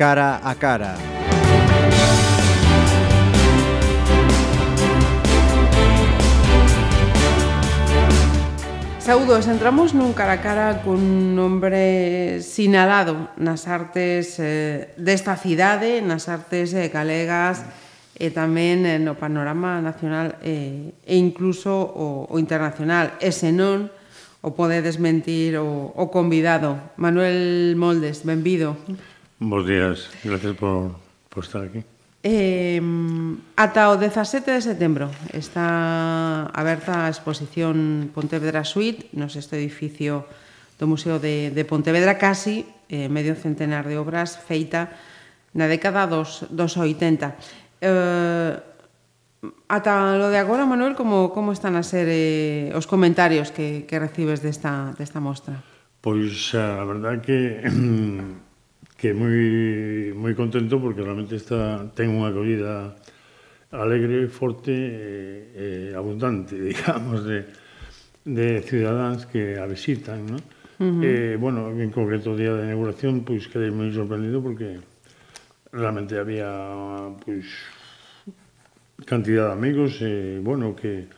cara a cara. Saúdos, entramos nun cara a cara cun nombre sinalado nas artes eh, desta cidade, nas artes eh, galegas e tamén eh, no panorama nacional eh, e incluso o, o internacional. E senón, o pode desmentir o, o convidado. Manuel Moldes, benvido. Bos días, gracias por, por estar aquí. Eh, ata o 17 de setembro está aberta a exposición Pontevedra Suite no sexto edificio do Museo de, de Pontevedra casi eh, medio centenar de obras feita na década dos, dos 80 eh, Ata lo de agora, Manuel, como, como están a ser eh, os comentarios que, que recibes desta, desta mostra? Pois eh, a verdad que que moi moi contento porque realmente está ten unha acollida alegre, forte e, eh, e eh, abundante, digamos, de, de cidadáns que a visitan, ¿no? Uh -huh. eh, bueno, en concreto o día da inauguración, pois pues, quedei moi sorprendido porque realmente había pois pues, cantidad de amigos e eh, bueno, que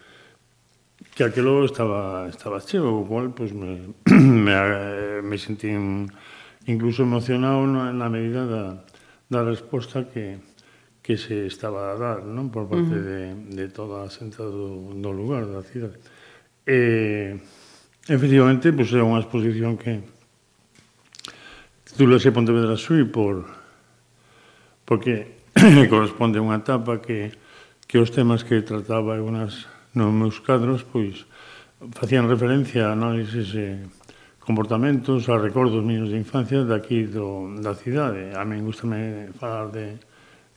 que aquelo estaba estaba cheo, o cual pois pues, me, me me sentín incluso emocionado na, na medida da, da resposta que, que se estaba a dar non? por parte uh -huh. de, de toda a xente do, do lugar, da cidade. E, eh, efectivamente, pois, pues, é unha exposición que titulase Pontevedra Sui por, porque corresponde a unha etapa que, que os temas que trataba unas nos meus cadros pois facían referencia a análises eh, comportamentos, a recordos míos de infancia daqui do, da cidade. A min gustame falar de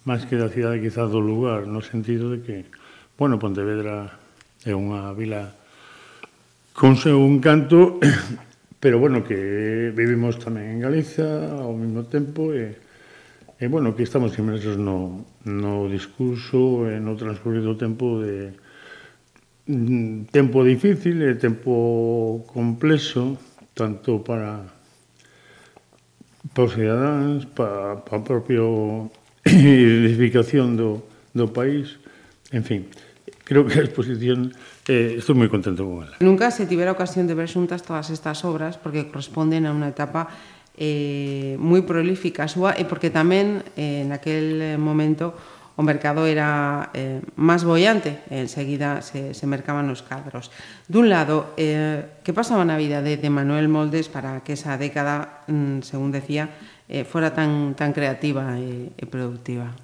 máis que da cidade, quizás do lugar, no sentido de que, bueno, Pontevedra é unha vila con seu un canto, pero bueno, que vivimos tamén en Galiza ao mesmo tempo e, e bueno, que estamos inmersos no, no discurso e no transcurrido tempo de mm, tempo difícil e tempo complexo tanto para, para os cidadáns, para, para a propia identificación do, do país, en fin, creo que a exposición eh, estou moi contento con ela. Nunca se tivera ocasión de ver xuntas todas estas obras porque corresponden a unha etapa eh, moi prolífica súa e porque tamén eh, naquel momento o mercado era eh, máis boiante e enseguida se, se mercaban os cadros. Dun lado, eh, que pasaba na vida de, de Manuel Moldes para que esa década, mm, según decía, eh, fora tan, tan creativa e, e productiva?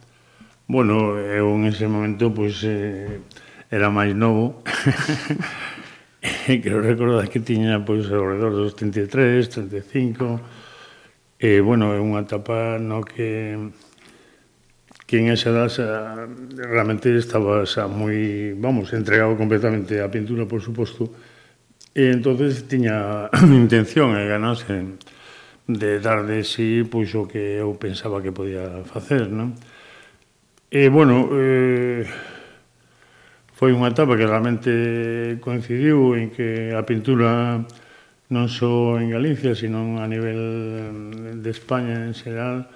Bueno, eu en ese momento pois, pues, eh, era máis novo creo recordar que tiña pois pues, alrededor dos 33, 35 e eh, bueno, é unha etapa no que que en esa edad xa, realmente estaba xa moi, vamos, entregado completamente á pintura, por suposto, e entonces tiña intención e ganas en, de dar de si sí, pois o que eu pensaba que podía facer, non? E, bueno, eh, foi unha etapa que realmente coincidiu en que a pintura non só en Galicia, sino a nivel de España en xeral,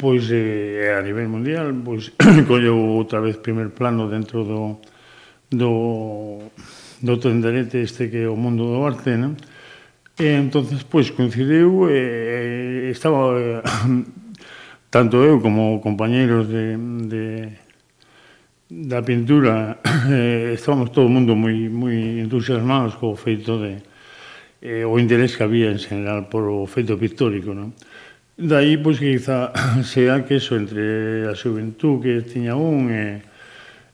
pois eh, a nivel mundial pois colleu outra vez primer plano dentro do do do tenderete este que é o mundo do arte, non? E entonces pois coincidiu e eh, estaba eh, tanto eu como compañeiros de, de da pintura eh, estábamos todo o mundo moi moi entusiasmados co feito de eh, o interés que había en general por o feito pictórico, non? Daí, pois, que quizá sea que eso entre a xuventú que tiña un e,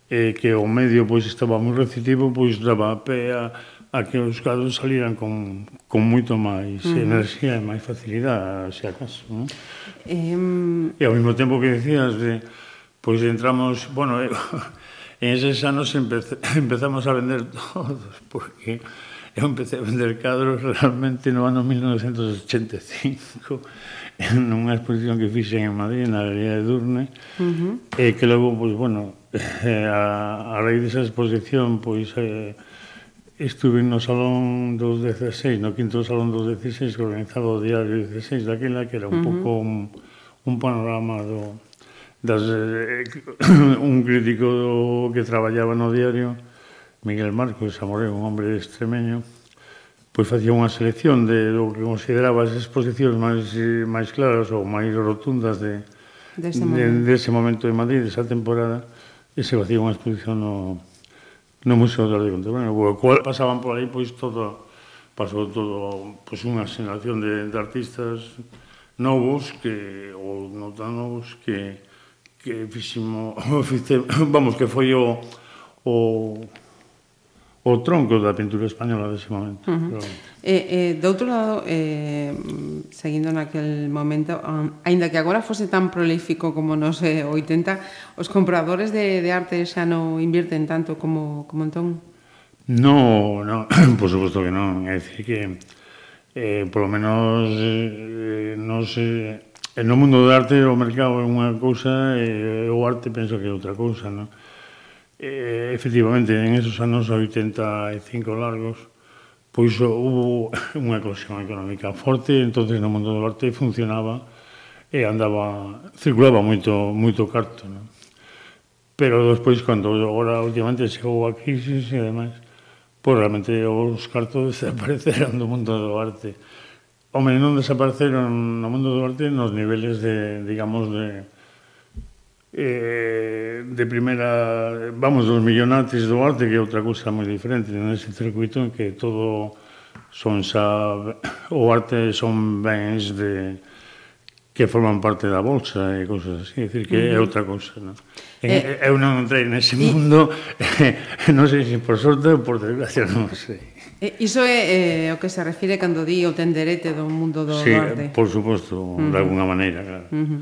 e que o medio pois estaba moi receptivo, pois daba pé a, a que os cadros salíran con, con moito máis uh -huh. enerxía e máis facilidade, se acaso. Non? Um... E ao mesmo tempo que decías, de, pois entramos, bueno, eu, en eses anos empece, empezamos a vender todos, porque eu empecé a vender cadros realmente no ano 1985 nunha exposición que fixen en Madrid, na Galería de Durne, uh -huh. eh, que logo, pois, pues, bueno, eh, a, a raíz desa exposición, pois, eh, estuve no Salón dos 16, no quinto Salón dos 16, que organizado o Diario 16 daquela, que era un uh -huh. pouco un, un panorama do, das, eh, un crítico do, que traballaba no diario, Miguel Marcos Amoré, un hombre extremeño, pois facía unha selección de do que consideraba as exposicións máis, máis claras ou máis rotundas de, dese de, momento. de, de momento de Madrid, desa temporada, e se facía unha exposición no, no Museo de Arte Contemporáneo. O cual pasaban por aí pois todo, pasou todo pois unha xeración de, de artistas novos que ou non tan novos que que fiximo, vamos, que foi o, o o tronco da pintura española dese momento. Uh -huh. Pero... E, e, do outro lado, eh, seguindo naquel momento, um, aínda que agora fose tan prolífico como nos eh, 80, os compradores de, de arte xa non invirten tanto como, como entón? No, no, por suposto que non. É dicir que, eh, por lo menos, eh, non se... Eh, no mundo do arte o mercado é unha cousa e eh, o arte penso que é outra cousa, non? Eh, efectivamente, en esos anos 85 largos, pois hubo unha eclosión económica forte, entonces no mundo do arte funcionaba e andaba, circulaba moito, moito carto, non? Pero despois, cando agora últimamente chegou a crisis e demais, pois realmente os cartos desapareceron do mundo do arte. O menos non desapareceron no mundo do arte nos niveles de, digamos, de, eh, de primeira, vamos, dos millonantes do arte, que é outra cousa moi diferente nese circuito en que todo son xa, o arte son bens de, que forman parte da bolsa e cousas así, decir que uh -huh. é outra cousa, non? Eh, eu non entrei nese mundo, non sei se por sorte ou por desgracia, non sei. E iso é eh, o que se refire cando di o tenderete do mundo do sí, arte. Sí, por suposto, uh -huh. de alguna maneira, claro. Uh -huh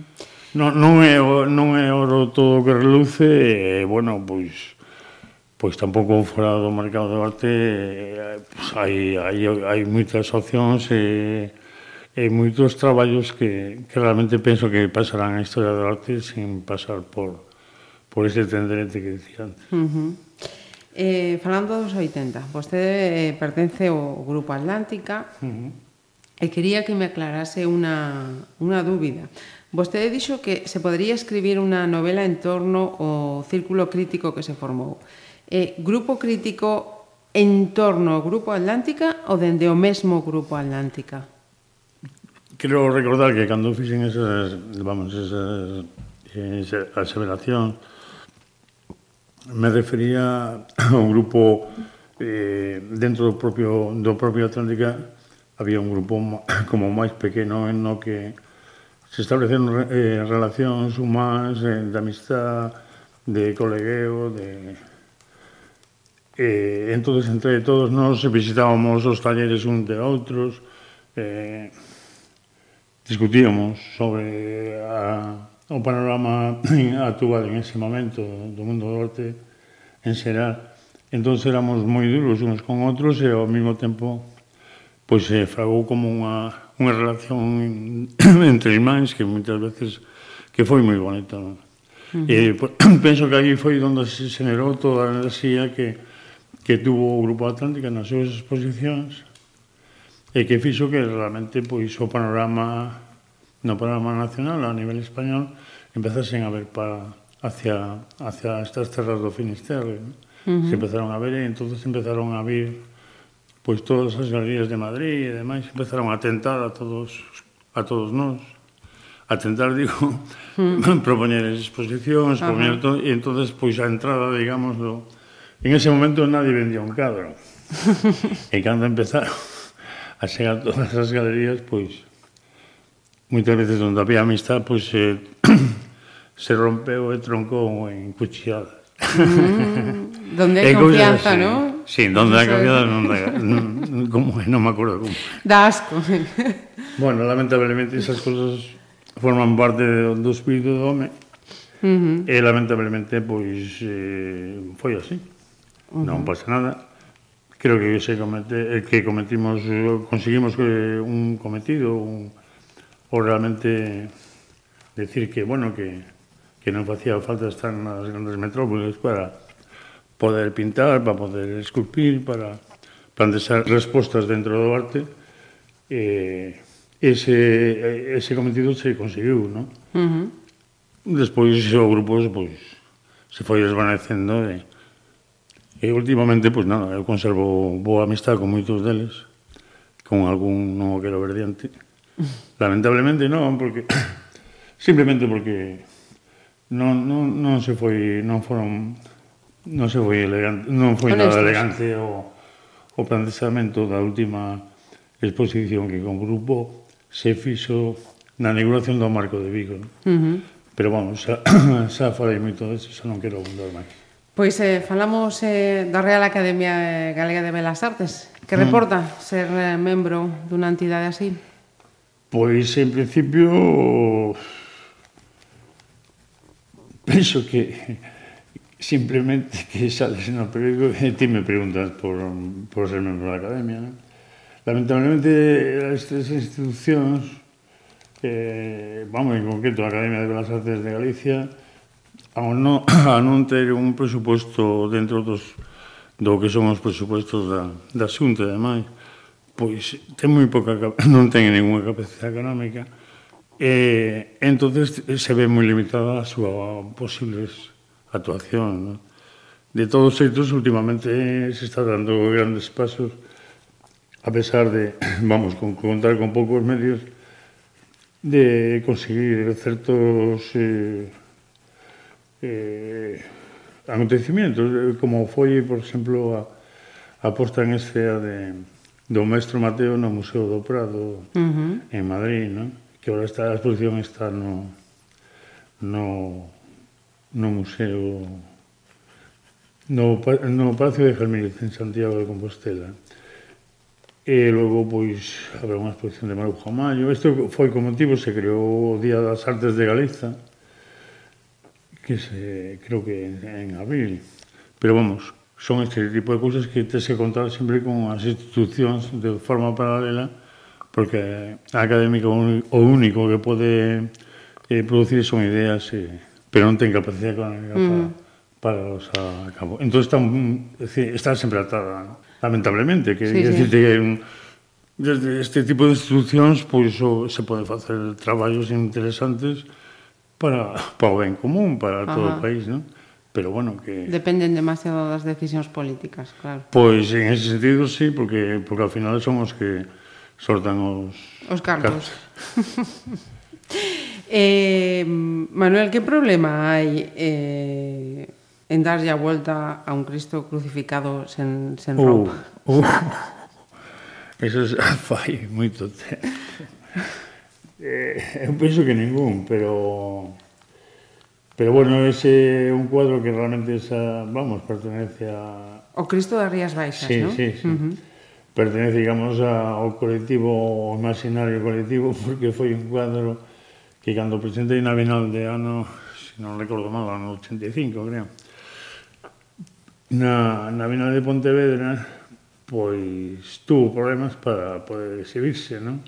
non, non, é, non é oro todo que reluce e, bueno, pois pois tampouco fora do mercado do arte pois, hai, hai, hai moitas opcións e, e moitos traballos que, que realmente penso que pasarán a historia do arte sin pasar por, por ese tenderete que dicía antes. Uh -huh. eh, falando dos 80, vostede eh, pertence ao Grupo Atlántica, uh -huh E quería que me aclarase unha, unha dúbida. Vostede dixo que se podría escribir unha novela en torno ao círculo crítico que se formou. Eh, grupo crítico en torno ao Grupo Atlántica ou dende o mesmo Grupo Atlántica? Quero recordar que cando fixen esas, vamos, esas, esa aseveración, me refería a un grupo eh, dentro do propio, do propio Atlántica había un grupo como máis pequeno en no que se establecen eh, relacións humanas eh, de amistad, de colegueo, de... Eh, entonces entre todos nos visitábamos os talleres un de outros, eh, discutíamos sobre a, o panorama actual en ese momento do mundo do arte en xeral. Entón éramos moi duros uns con outros e ao mesmo tempo pois se fragou como unha, unha relación entre irmáns que moitas veces que foi moi bonita. Non? Uh -huh. E pues, penso que aí foi onde se generou toda a enerxía que, que tuvo o Grupo Atlántica nas súas exposicións e que fixo que realmente pois, o panorama no panorama nacional a nivel español empezasen a ver para hacia, hacia estas terras do Finisterre. ¿no? Uh -huh. Se empezaron a ver e entonces empezaron a vir pois todas as galerías de Madrid e demais empezaron a tentar a todos a todos nós a tentar, digo, mm. propoñer exposicións, Ajá. propoñer todo, e entonces pois a entrada, digamos, do... en ese momento nadie vendía un cadro. e cando empezaron a chegar todas as galerías, pois moitas veces onde había amistad, pois se, se rompeu e troncou en cuchilladas. Mm, donde hai confianza, ¿no? non? Sí, donde hai confianza non da... Non, como é, non me acordo como. Da asco. bueno, lamentablemente esas cosas forman parte do espírito do home uh eh, -huh. e lamentablemente pois eh, foi así. Uh -huh. Non pasa nada creo que se comete, eh, que cometimos conseguimos eh, un cometido un, o realmente decir que bueno que que non facía falta estar nas grandes metrópoles para poder pintar, para poder esculpir, para plantear respostas dentro do arte, e ese, ese cometido se conseguiu, non? Uh -huh. Despois o grupo pois, se foi desvanecendo e, e últimamente, pois nada, eu conservo boa amistad con moitos deles, con algún non o quero ver diante. Lamentablemente non, porque simplemente porque non, non, non se foi non foron non se foi elegante, non foi nada elegante o, o plantexamento da última exposición que con grupo se fixo na inauguración do Marco de Vigo. Uh -huh. Pero vamos, xa, xa falei moito deso, xa non quero abundar máis. Pois eh, falamos eh, da Real Academia Galega de Belas Artes, que mm. reporta mm. ser eh, membro dunha entidade así. Pois, en principio, penso que simplemente que sales no periódico e eh, ti me preguntas por, por ser membro da academia. Non? Lamentablemente, estas institucións, eh, vamos, en concreto a Academia de Belas Artes de Galicia, ao non, a non ter un presuposto dentro dos, do que son os presupostos da, da xunta, ademais, pois ten moi poca, non ten ninguna capacidade económica, E entonces eh, se ve moi limitada a súa posibles actuación. ¿no? De todos xeitos, últimamente se está dando grandes pasos, a pesar de, vamos, con contar con poucos medios, de conseguir certos eh, eh, acontecimientos, eh, como foi, por exemplo, a, a posta en escena de, do Maestro Mateo no Museo do Prado, uh -huh. en Madrid, non? que ahora está a exposición está no no no museo no, no Palacio de Germínez en Santiago de Compostela. E logo, pois, habrá unha exposición de Marujo Mayo. Isto foi con motivo, se creou o Día das Artes de Galiza, que se, creo que en, en abril. Pero vamos, son este tipo de cousas que tes que contar sempre con as institucións de forma paralela porque académico o único que pode eh, producir son ideas, eh, pero non ten capacidade económica mm. para, para os a cabo. Entón está, mm, está sempre atada, ¿no? lamentablemente, que sí, sí. que un, desde este tipo de institucións pois o, se pode facer traballos interesantes para, para o ben común, para Ajá. todo o país, non? Pero bueno, que... Dependen demasiado das decisións políticas, claro. Pois en ese sentido sí, porque, porque al final son os que sortan os... Os cartos. eh, Manuel, que problema hai eh, en darlle a volta a un Cristo crucificado sen, sen uh, roupa? Uh, eso es, fai moito tempo. Eh, eu penso que ningún, pero... Pero bueno, ese é un cuadro que realmente esa, vamos, pertenece a... O Cristo das Rías Baixas, sí, non? Sí, sí, sí. Uh -huh pertenece, digamos, ao colectivo, ao imaginario colectivo, porque foi un cuadro que cando presentei na Bienal de ano, se non recordo mal, ano 85, creo, na, na Bienal de Pontevedra, pois tuvo problemas para poder exhibirse, non?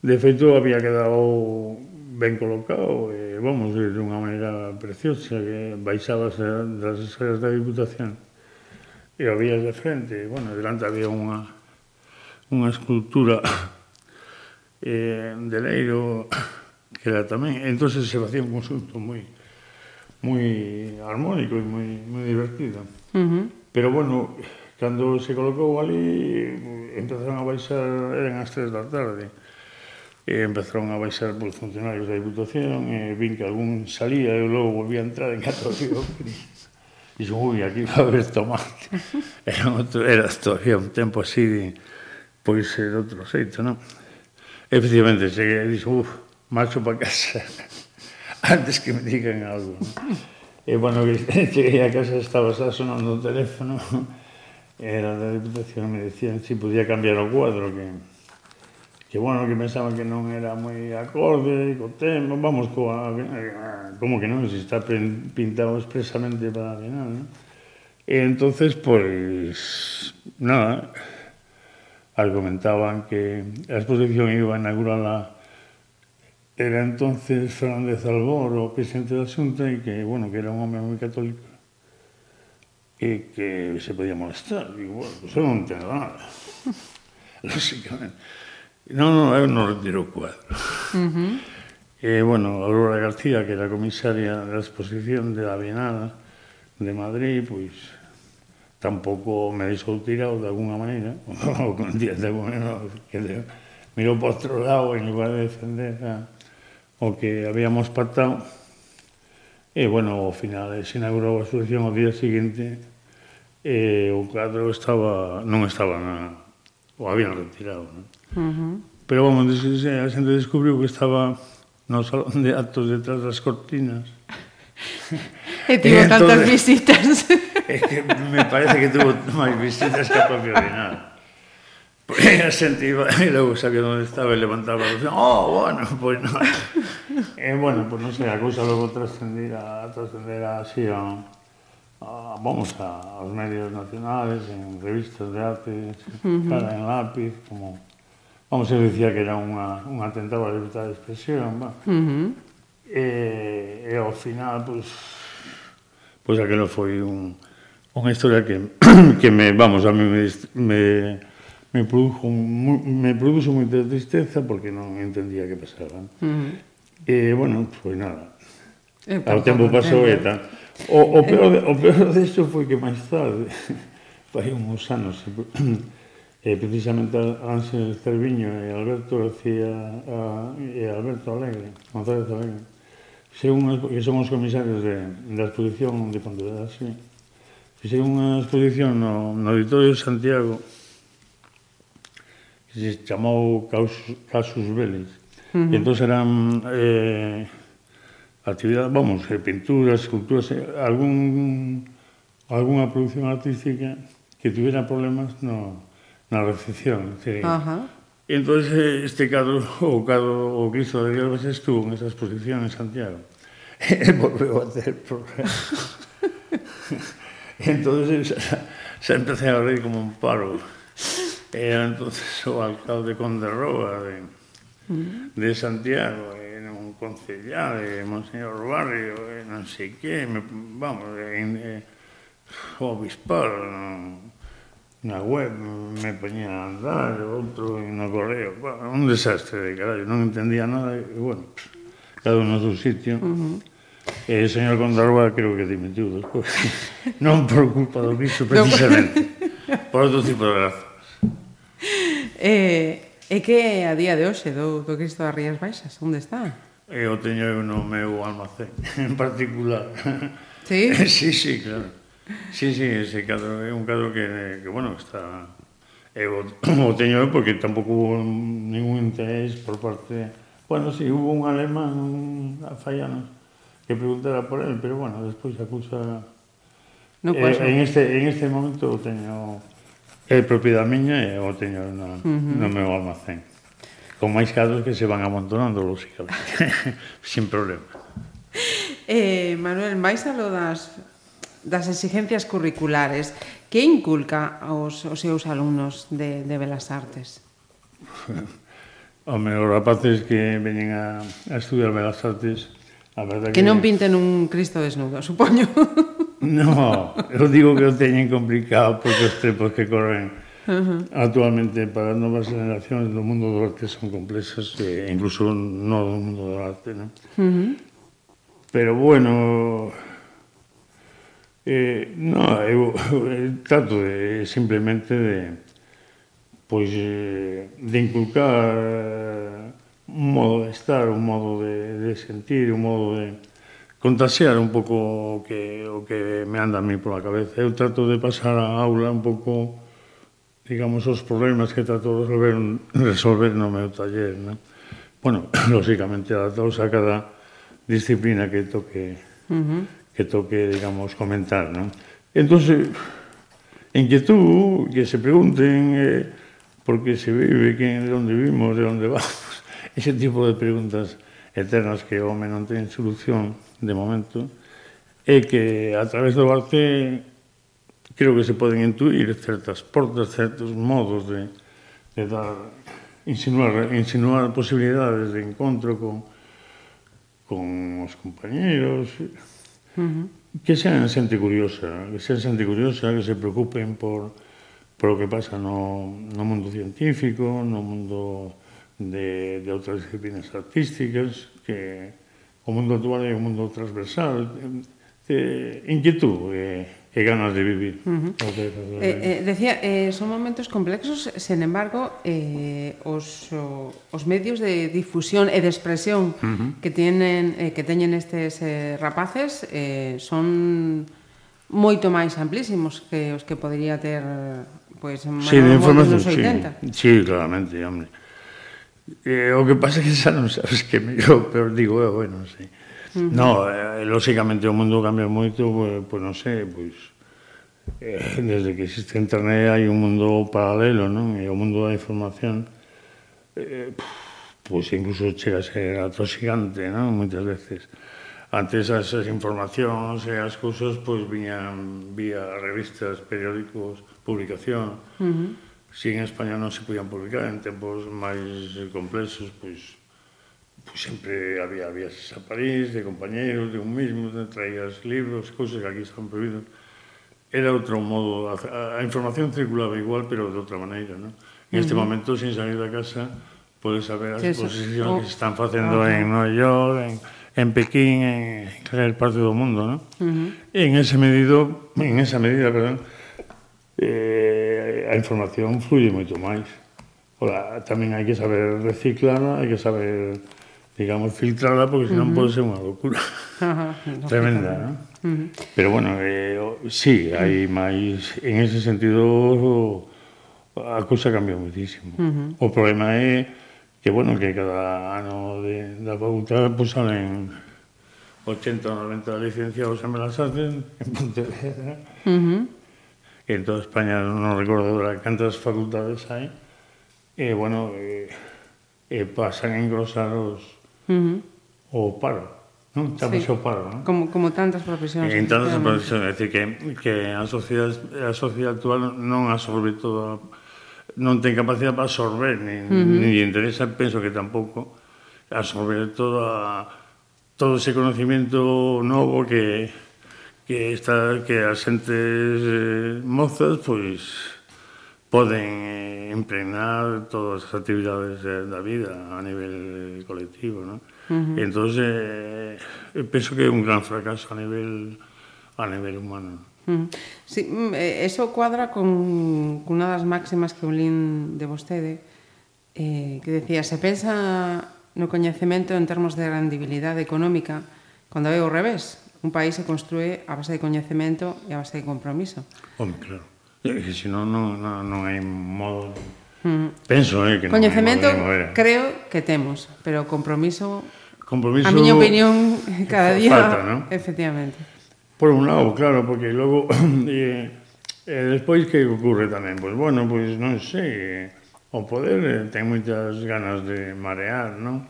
De feito, había quedado ben colocado, e, vamos, de unha maneira preciosa, que baixabas das escalas da Diputación e o vías de frente, e, bueno, delante había unha unha escultura eh, de Leiro que era tamén. entonces se facía un consulto moi moi armónico e moi, moi divertido. Uh -huh. Pero bueno, cando se colocou ali empezaron a baixar, eran as tres da tarde, e empezaron a baixar por funcionarios da Diputación, e vin que algún salía e logo volvía a entrar en catro días. Dixo, ui, aquí va a haber tomate. Era, outro, era todavía un tempo así de pois é de outro xeito, non? Efectivamente, cheguei e eh, dixo, uff, marcho para casa antes que me digan algo. Non? E, eh, bueno, cheguei a casa, estaba xa sonando o teléfono, era da Diputación, me decían se si podía cambiar o cuadro, que, que bueno, que pensaban que non era moi acorde, co tema, vamos, coa, como que non, se está pintado expresamente para a final, non? E entonces, pois, nada, argumentaban que a exposición iba a inaugurarla era entonces Fernández Albor o presidente da Xunta e que, bueno, que era un home moi católico e que se podía molestar. Digo, bueno, pues eu non entendo nada. Lóxicamente. Non, non, eu non retiro o cuadro. Uh -huh. E, bueno, Aurora García, que era comisaria da exposición de la Bienal de Madrid, pois, pues, tampouco me deixou tirado de alguna maneira, ou con día de menos, que de, mirou para outro lado en lugar de defender a, o que habíamos pactado. E, bueno, ao final se inaugurou a asociación o día seguinte e o cadro estaba, non estaba na, o habían retirado. Non? Uh -huh. Pero, vamos, a xente descubriu que estaba no salón de actos detrás das cortinas. e tivo tantas entonces, visitas é que me parece que tuvo máis visitas que a propia Bienal. E a xente iba, e logo sabía onde estaba e levantaba a opción, oh, bueno, pois pues non. E eh, bueno, pois pues non sei, a cousa logo trascendera, a, trascender así a, a, vamos, a, aos medios nacionales, en revistas de arte, uh -huh. cara en lápiz, como, vamos, eu dicía que era unha, un atentado á libertad de expresión, va. Uh -huh. e, e ao final, pois, pues, pois aquilo foi un unha historia que, que me, vamos, a mí me, me, me produjo me produjo moita tristeza porque non entendía que pasaba. Uh -huh. E, bueno, foi nada. Eh, Ao tempo pasou e tal. O, o peor, de, o peor desto foi que máis tarde, fai uns anos, e precisamente Ángel Cerviño e Alberto García ah, a, e Alberto Alegre, González Alegre, según, que son os comisarios de, da exposición de Pontevedra, sí, fixei unha exposición no, no Auditorio de Santiago que se chamou Casus, Casus Vélez. Uh -huh. Entón eran eh, actividades, vamos, eh, pinturas, esculturas, eh, algún, alguna producción artística que tuviera problemas no, na recepción. Sí. uh -huh. Entón, este cadro, o cadro, o Cristo de Dios estuvo en esa exposición en Santiago. e volveu a ter problemas. entonces xa empecé a reír como un paro. E entonces o alcalde Conde Roa de, mm. de Santiago, e un concellá de Monseñor Barrio, eh, e non sei que, me, vamos, en, e, o obispal na web me poñía a andar, outro no correo, un desastre de carallo, non entendía nada, e bueno, cada un no seu sitio. Uh -huh E o señor Condarúa creo que dimitiu despois. Non por culpa do bicho precisamente. por outro tipo de graza. Eh, é que a día de hoxe do, do Cristo das Rías Baixas, onde está? Eh, eu teño no meu almacén en particular. Sí? sí, sí, claro. Sí, sí, ese cadro é un cadro que, que bueno, está... Eh, eu o teño eu porque tampouco hubo ningún interés por parte... Bueno, si sí, hubo un alemán, un afaiano, que preguntara por él, pero bueno, despois acusa no pasa. Eh, en este en este momento o teño é propiedad propiedade miña e o teño na, uh -huh. no meu almacén. Con máis cadros que se van amontonando, lógicamente, sin problema. Eh, Manuel, máis a lo das das exigencias curriculares, que inculca aos, aos seus alumnos de, de Belas Artes? Home, os rapaces que veñen a, a estudiar Belas Artes A verdade que, que non pinten un Cristo desnudo, supoño. No, eu digo que o teñen complicado porque os tempos que corren Uh -huh. Actualmente para as novas generacións do mundo do arte son complexas e incluso non do mundo do arte, non? Uh -huh. Pero bueno, eh, no, eu, eu trato de, simplemente de pois eh, de inculcar un modo de estar, un modo de, de sentir, un modo de contasear un pouco o que, o que me anda a mí pola cabeza. Eu trato de pasar a aula un pouco, digamos, os problemas que trato de resolver, resolver no meu taller. Né? Bueno, lóxicamente, adaptados a cada disciplina que toque, uh -huh. que toque digamos, comentar. ¿no? Entonces, inquietud, que se pregunten eh, por qué se vive, quién, de onde vimos, de onde vamos, Ese tipo de preguntas eternas que o home non ten solución de momento é que a través do arte creo que se poden intuir certas portas, certos modos de, de dar insinuar, insinuar posibilidades de encontro con, con os compañeros uh -huh. que sean xente curiosa que sean xente curiosa que se preocupen por, por o que pasa no, no mundo científico no mundo de, de outras disciplinas artísticas que o mundo actual é un mundo transversal de inquietud e, e ganas de vivir uh -huh. de, de, de, eh, eh, decía, eh, son momentos complexos sen embargo eh, os, o, os medios de difusión e de expresión uh -huh. que, tienen, eh, que teñen estes eh, rapaces eh, son moito máis amplísimos que os que podría ter pois, pues, sí, de información, sí, sí, claramente, hombre. Eh, o que pasa que xa non sabes que mellor, pero digo eu, eh, non sei. Uh -huh. No, eh, lóxicamente o mundo cambia moito, pois pues, non sei, pois eh, desde que existe internet hai un mundo paralelo, non? E o mundo da información eh, pois pues, incluso chega a ser atoxigante, non? Moitas veces. Antes as, as informacións e as cousas pois pues, viñan vía revistas, periódicos, publicación. Uh -huh si en España non se podían publicar en tempos máis complexos, pois, pois sempre había viaxes a París, de compañeros, de un mismo, traías libros, cousas que aquí están prohibidos. Era outro modo, a, a información circulaba igual, pero de outra maneira, non? En este uh -huh. momento, sin salir da casa, podes saber as exposicións oh. que se están oh. facendo ah, okay. en Nueva York, en, en Pekín, en, en parte do mundo, ¿no? Uh -huh. En ese medido, en esa medida, perdón, eh, a información fluye moito máis. Ora, tamén hai que saber reciclarla, hai que saber, digamos, filtrarla, porque senón uh -huh. pode ser unha locura. Uh -huh. Tremenda, non? Uh -huh. Pero bueno, eh, sí, hai máis, en ese sentido, a cousa cambia muitísimo. Uh -huh. O problema é que, bueno, que cada ano de, da facultade pues, salen 80 ou 90 licenciados en Belas Artes en Pontevedra. Uh -huh en toda España, no recuerdo cantas facultades hay, eh, bueno, eh, eh, pasan a engrosar os, uh -huh. o paro. Non? Estamos sí. o paro, non? Como, como tantas profesións. Eh, en tantas profesións, é dicir, que, que a sociedade, a sociedade actual non absorbe toda, non ten capacidade para absorber, nin, uh -huh. nin interesa, penso que tampouco, absorber toda, todo ese conocimiento novo que, que está que as xentes eh, mozas pois poden eh, impregnar todas as actividades eh, da vida a nivel colectivo, ¿no? Uh -huh. Entón, eh, eh, penso que é un gran fracaso a nivel a nivel humano. Uh -huh. Sí, mm, eh, eso cuadra con unha das máximas que un lin de vostede, eh, que decía, se pensa no coñecemento en termos de rendibilidade económica, cando é o revés, un país se construe a base de coñecemento e a base de compromiso. Home, claro. É que se non, non, non hai modo... Mm. Penso, eh, que coñecemento non, non creo que temos, pero compromiso... Compromiso... A miña opinión cada día... Falta, ¿no? Efectivamente. Por un lado, claro, porque logo... eh, eh, despois que ocurre tamén? Pois, pues, bueno, pois pues, non sei... Eh, o poder eh, ten moitas ganas de marear, non?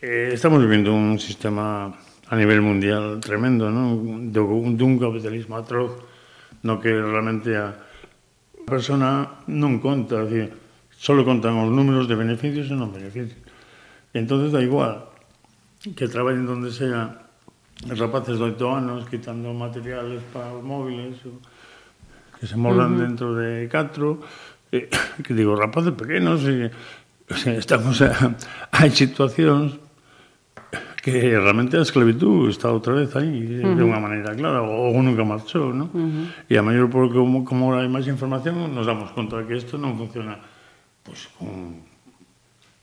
Eh, estamos vivendo un sistema a nivel mundial tremendo, non? Dun, dun capitalismo atroz no que realmente a persona non conta, decir, só contan os números de beneficios e non beneficios. E da igual que traballen donde sea rapaces de oito anos quitando materiales para os móviles que se morran uh -huh. dentro de catro eh, que digo, rapaces pequenos e, e estamos a, hai situacións que realmente a esclavitud está outra vez aí, uh -huh. de unha maneira clara, ou nunca marchou, non? Uh -huh. E a maior porque como, como hai máis información, nos damos conta de que isto non funciona pues, con,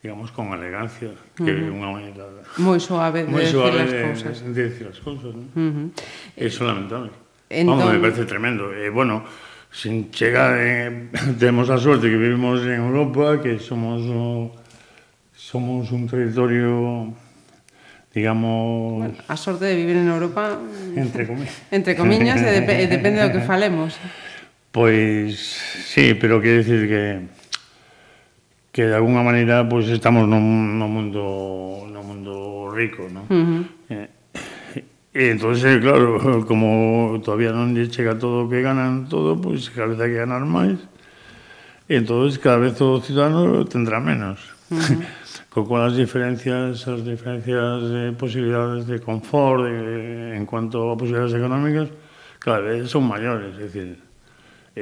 digamos, con elegancia, que uh -huh. unha maneira... Moi suave de, moi suave decir as cousas. De, de decir as cousas, non? Uh -huh. Eso lamentable. Entón... Vamos, me parece tremendo. E, eh, bueno, sin chegar, eh, temos a sorte que vivimos en Europa, que somos o, somos un territorio digamos... Bueno, a sorte de vivir en Europa... Entre comillas. Eh, entre comiñas, e, dep e eh, depende do que falemos. Pois, sí, pero quero decir que que de alguna maneira pois pues, estamos no, no mundo no mundo rico, ¿no? Uh -huh. eh, E entonces, claro, como todavía non lle chega todo o que ganan todo, pois pues, cada vez hai que ganar máis. E entonces cada vez o cidadano tendrá menos. Uh -huh co cual as diferencias, as diferencias de posibilidades de confort de, en cuanto a posibilidades económicas cada vez eh, son maiores, é dicir,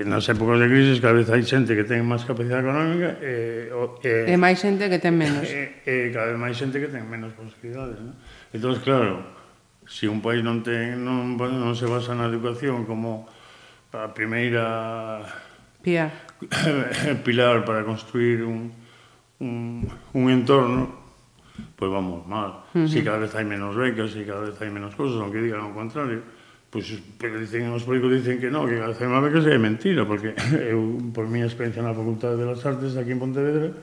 nas épocas de crisis cada vez hai xente que ten máis capacidade económica eh, e, e, eh, e máis xente que ten menos. E, e cada vez máis xente que ten menos posibilidades, ¿no? Entón, claro, se un país non ten non, non se basa na educación como a primeira Pía. pilar para construir un, un, un entorno pois pues vamos mal. Uh -huh. Si cada vez hai menos becas, si cada vez hai menos cosas, aunque digan o contrario, pois pues, pero dicen, os políticos dicen que non, que cada vez hai máis becas, é mentira, porque eu, por miña experiencia na Facultade de las Artes aquí en Pontevedra,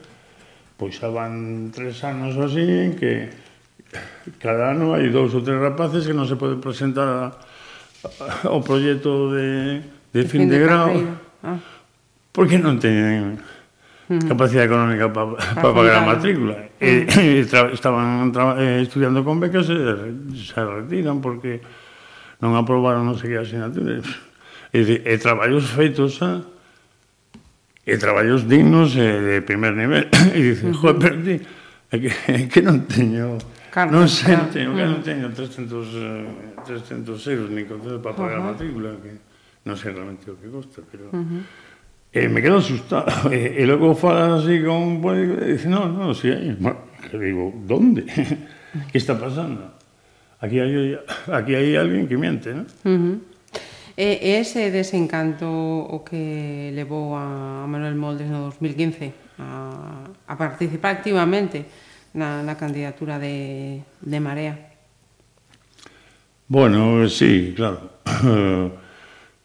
pois xa van tres anos ou así en que cada ano hai dous ou tres rapaces que non se poden presentar a, a, ao proxecto de, de, de fin, fin de, de grau, ah. porque non teñen capacidade económica para pa pagar a matrícula. E, e eh, eh, tra, estaban tra, eh, estudiando con becas eh, e se retiran porque non aprobaron non sei que asignaturas. E, e traballos feitos a e traballos dignos e de primer nivel. E dices, uh -huh. joder, pero ti, é que, é que non teño... Carta, non sente, teño, que non teño 300, 300 euros ni concedo para pagar uh -huh. a matrícula, que non sei realmente o que costa, pero... Uh -huh E me quedo asustado. E, e logo falas así con un político e dice, no, no, si hai. Que digo, donde? que está pasando? Aquí hai, aquí hai alguén que miente, non? Uh eh, -huh. E ese desencanto o que levou a Manuel Moldes no 2015 a, a participar activamente na, na candidatura de, de Marea? Bueno, sí, claro.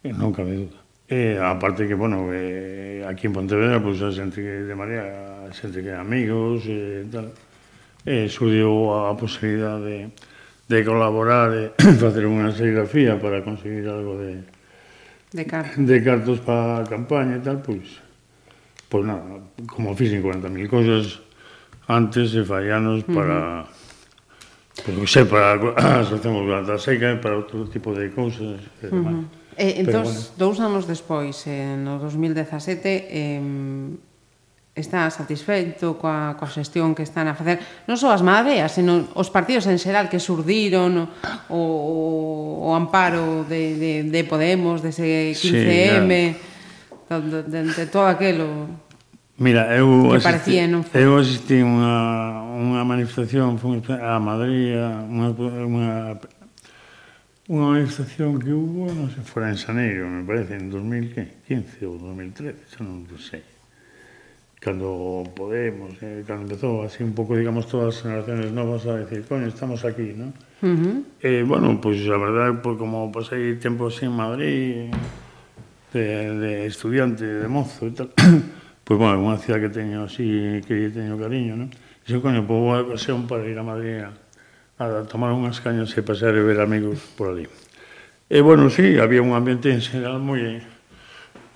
Eh, Nunca me duda. E aparte que, bueno, eh, aquí en Pontevedra, pues, a xente que de María, a xente que é amigos e tal, eh, surdiu a posibilidade de, de colaborar e facer unha serigrafía para conseguir algo de, de, car de cartos para a campaña e tal, pois, pois nada, como fixen 40.000 cosas antes e fai anos para... Uh -huh. Pois, non sei, para a Asociación Volanta Seca para outro tipo de cousas e eh, demais. Uh -huh. Eh, entón, bueno. dous anos despois, eh, no 2017, eh, está satisfeito coa, coa xestión que están a facer, non só as madeas, sino os partidos en xeral que surdiron o, o, o amparo de, de, de Podemos, dese 15M, sí, de, de, de todo aquelo... Mira, eu que parecía, non foi? Eu asistí unha, unha manifestación, fui a Madrid, unha, unha unha manifestación que hubo, non sei, fora en Xaneiro, me parece, en 2015 ou 2013, xa non sei. Cando Podemos, eh, cando empezou así un pouco, digamos, todas as generaciones novas a decir, coño, estamos aquí, non? Uh -huh. eh, bueno, pois pues, a verdade, pues, como pasei tempo así en Madrid, de, de estudiante, de mozo e tal, pois, pues, bueno, unha cidade que teño así, que teño cariño, non? Dixo, coño, pois vou a ocasión para ir a Madrid a a tomar unhas cañas e pasar e ver amigos por ali. E, bueno, sí, había un ambiente en general moi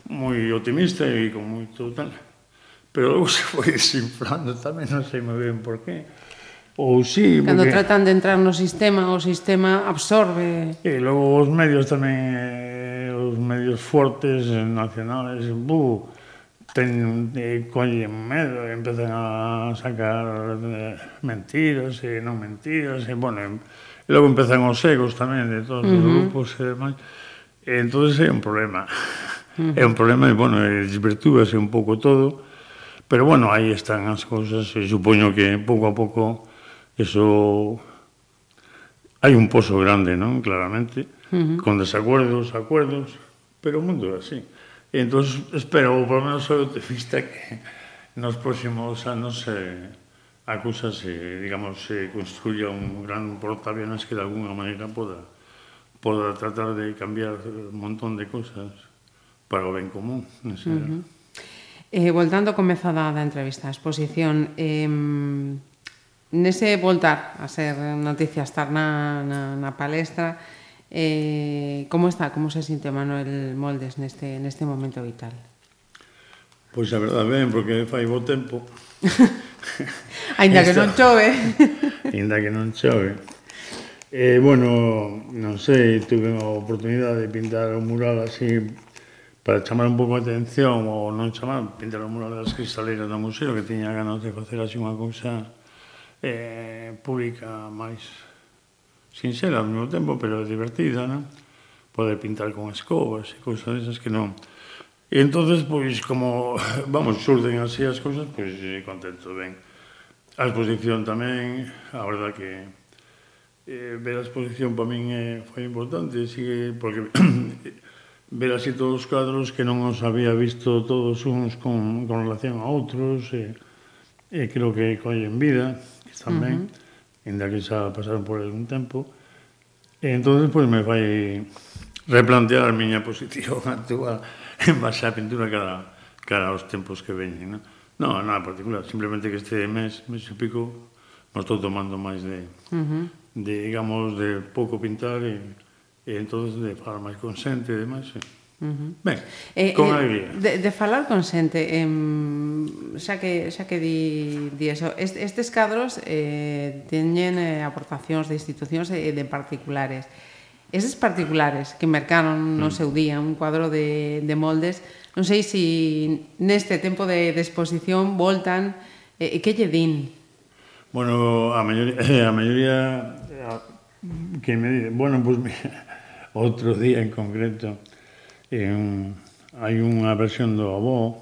moi optimista e con moito tal. Pero logo se foi desinflando tamén, non sei moi ben por qué. Ou sí, porque... Cando tratan de entrar no sistema, o sistema absorbe... E logo os medios tamén, eh, os medios fortes, nacionales, buh, ten, eh, collen medo, e empezan a sacar eh, mentiras e non mentiras, e, bueno, e logo empezan os egos tamén de todos uh -huh. os grupos e demais. E entón é un problema. Uh -huh. É un problema e, bueno, desvirtúase un pouco todo, pero, bueno, aí están as cousas, e supoño que pouco a pouco eso hai un pozo grande, non? Claramente, uh -huh. con desacuerdos, acuerdos, pero o mundo é así entón espero, por lo menos soy optimista que nos próximos anos eh, a cousa se, digamos, se construya un gran portaaviones que de alguna maneira poda poda tratar de cambiar un montón de cousas para o ben común, non. Uh -huh. Eh, voltando comezada da entrevista, a exposición, eh, nese voltar a ser noticia estar na, na, na palestra, Eh, como está, como se sinte Manuel Moldes neste, neste momento vital? Pois a verdade ben, porque fai bo tempo. Ainda que non chove. Ainda que non chove. Eh, bueno, non sei, tuve a oportunidade de pintar un mural así para chamar un pouco a atención ou non chamar, pintar o mural das cristaleiras do museo que tiña ganas de facer así unha cousa eh, pública máis sinxela ao mesmo tempo, pero divertida, non? Poder pintar con escobas e cousas desas que non. E entonces pois, como, vamos, surden así as cousas, pois contento, ben. A exposición tamén, a verdad que eh, ver a exposición para min eh, foi importante, sigue, porque ver así todos os cadros que non os había visto todos uns con, con relación a outros, e, eh, eh, creo que collen vida, que están. Uh -huh. Ben inda que xa pasaron por algún tempo. E entón, pois, me vai replantear a miña posición actual en base á pintura cara, cara aos tempos que veñen, non? Non, nada particular, simplemente que este mes, mes e pico, me estou tomando máis de, uh -huh. de digamos, de pouco pintar e, e entón de falar máis consente e demais. E, Uh -huh. Ben, eh, con eh, alegría. De, de falar con xente, em, xa que xa que di, di eso, est, estes cadros eh, teñen eh, aportacións de institucións e eh, de particulares. Eses particulares que mercaron no mm. seu día un cuadro de, de moldes, non sei se si neste tempo de, de exposición voltan e eh, que lle din? Bueno, a maioría, eh, a maioría eh, que me di, bueno, pues mira, outro día en concreto, en, hai unha versión do avó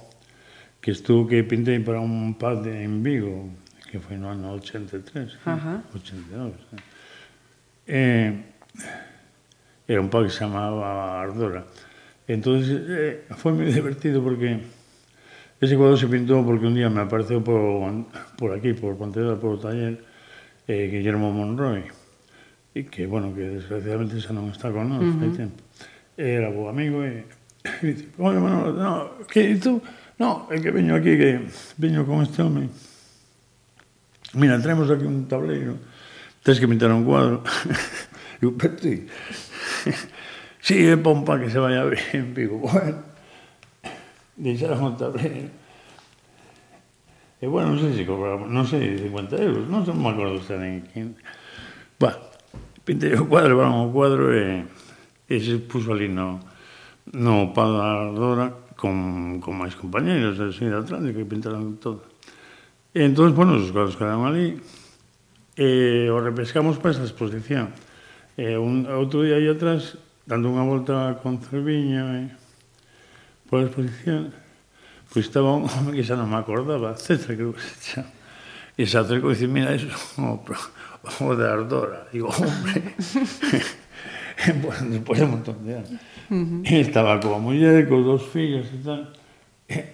que estuvo que pintei para un padre en Vigo, que foi no ano 83, Ajá. 82. Eh, era un pub que se chamaba Ardora. Entón, eh, foi moi divertido porque Ese cuadro se pintou porque un día me apareceu por, por aquí, por Pontevedra, por o taller, eh, Guillermo Monroy, e que, bueno, que desgraciadamente xa non está con nós, uh -huh. hai tempo era bo amigo e, e dice, bueno, no, que tú? No, é que veño aquí, que veño con este home. Mira, traemos aquí un tableiro, tens que pintar un cuadro. e eu, pero ti, sí, é pompa que se vaya a ver Vigo. Bueno, deixaron o tableiro. E bueno, non sei se cobramos, non sei, 50 euros, non, non me acordo se eran 15. Bueno, pintei o cuadro, levaron o cuadro e... Eh, e se puso ali no, no Padardora con, con máis compañeros eh, así de Atlántico que pintaron todo. E entón, bueno, os cuadros quedaron ali e o repescamos para esa exposición. E un, outro día aí atrás, dando unha volta con Cerviño e pola exposición, pois estaba un home que xa non me acordaba, César, creo que se chama. E se acercou e dice, mira, iso o, o de Ardora. Digo, hombre, bueno, despois de un montón de anos. Uh -huh. E estaba coa muller, cos dos fillos e tal.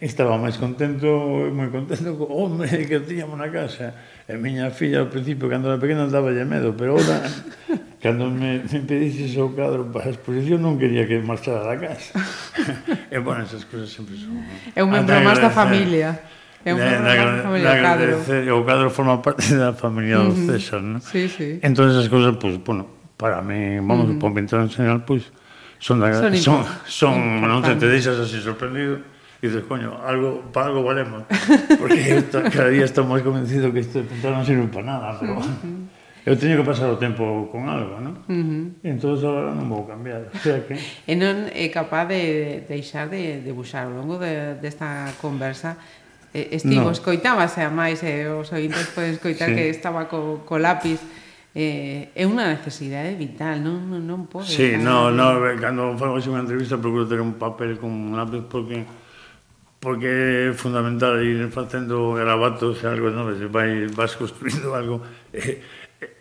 Estaba máis contento, moi contento co home que tiñamos na casa. E miña filla ao principio, cando era pequena, daba lle medo, pero ora, cando me, me pediste o cadro para a exposición, non quería que marchara da casa. e bueno, esas cousas sempre son... É un membro máis da familia. É un membro máis da familia, o cadro. O cadro forma parte da familia uh -huh. do César, non? Sí, sí. Entón, esas cousas, pues, bueno, para mí, vamos, mm. Uh -huh. para en señal, pois, pues, son, da, son, son, son non te, te deixas así sorprendido e dices, coño, algo, para algo valemos porque está, cada día estou máis convencido que isto de pintar non sirve para nada pero uh -huh. eu teño que pasar o tempo con algo, non? Uh -huh. entón agora non vou cambiar o sea que... e non é capaz de deixar de, de buxar ao longo de, desta de conversa estivo, no. escoitábase a máis e eh, os ointes poden escoitar sí. que estaba co, co lápiz eh, é unha necesidade vital, non, non, non pode... Sí, no, no, eh, cando fago unha entrevista procuro ter un papel con un lápiz porque porque é fundamental ir facendo gravatos e algo, non? Se vai, vas construindo algo. Eh, eh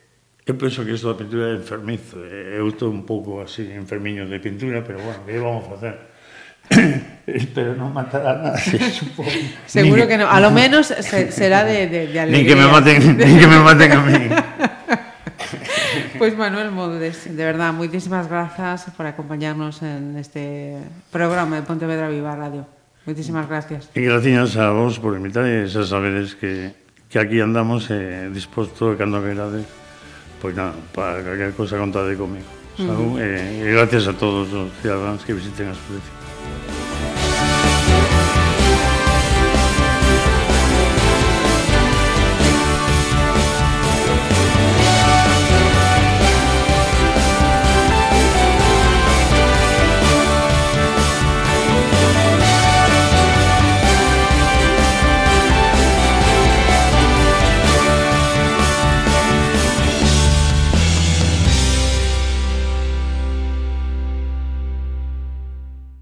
Eu penso que isto da pintura é enfermizo. Eh, eu estou un pouco así enfermiño de pintura, pero bueno, que vamos a facer? Espero non matará nada, nadie, supongo. Seguro ni que, que no. A lo menos se, será de, de, de alegría. Ni que me maten, ni que me maten a mí. Pois pues Manuel Moldes, de verdad, moitísimas grazas por acompañarnos en este programa de Pontevedra Viva Radio. Moitísimas gracias. E gracias a vos por invitar e xa sabedes que, que aquí andamos eh, disposto cando queirades pois nada, para calquer cosa contade comigo. Uh -huh. eh, e gracias a todos os cidadáns que visiten a exposición.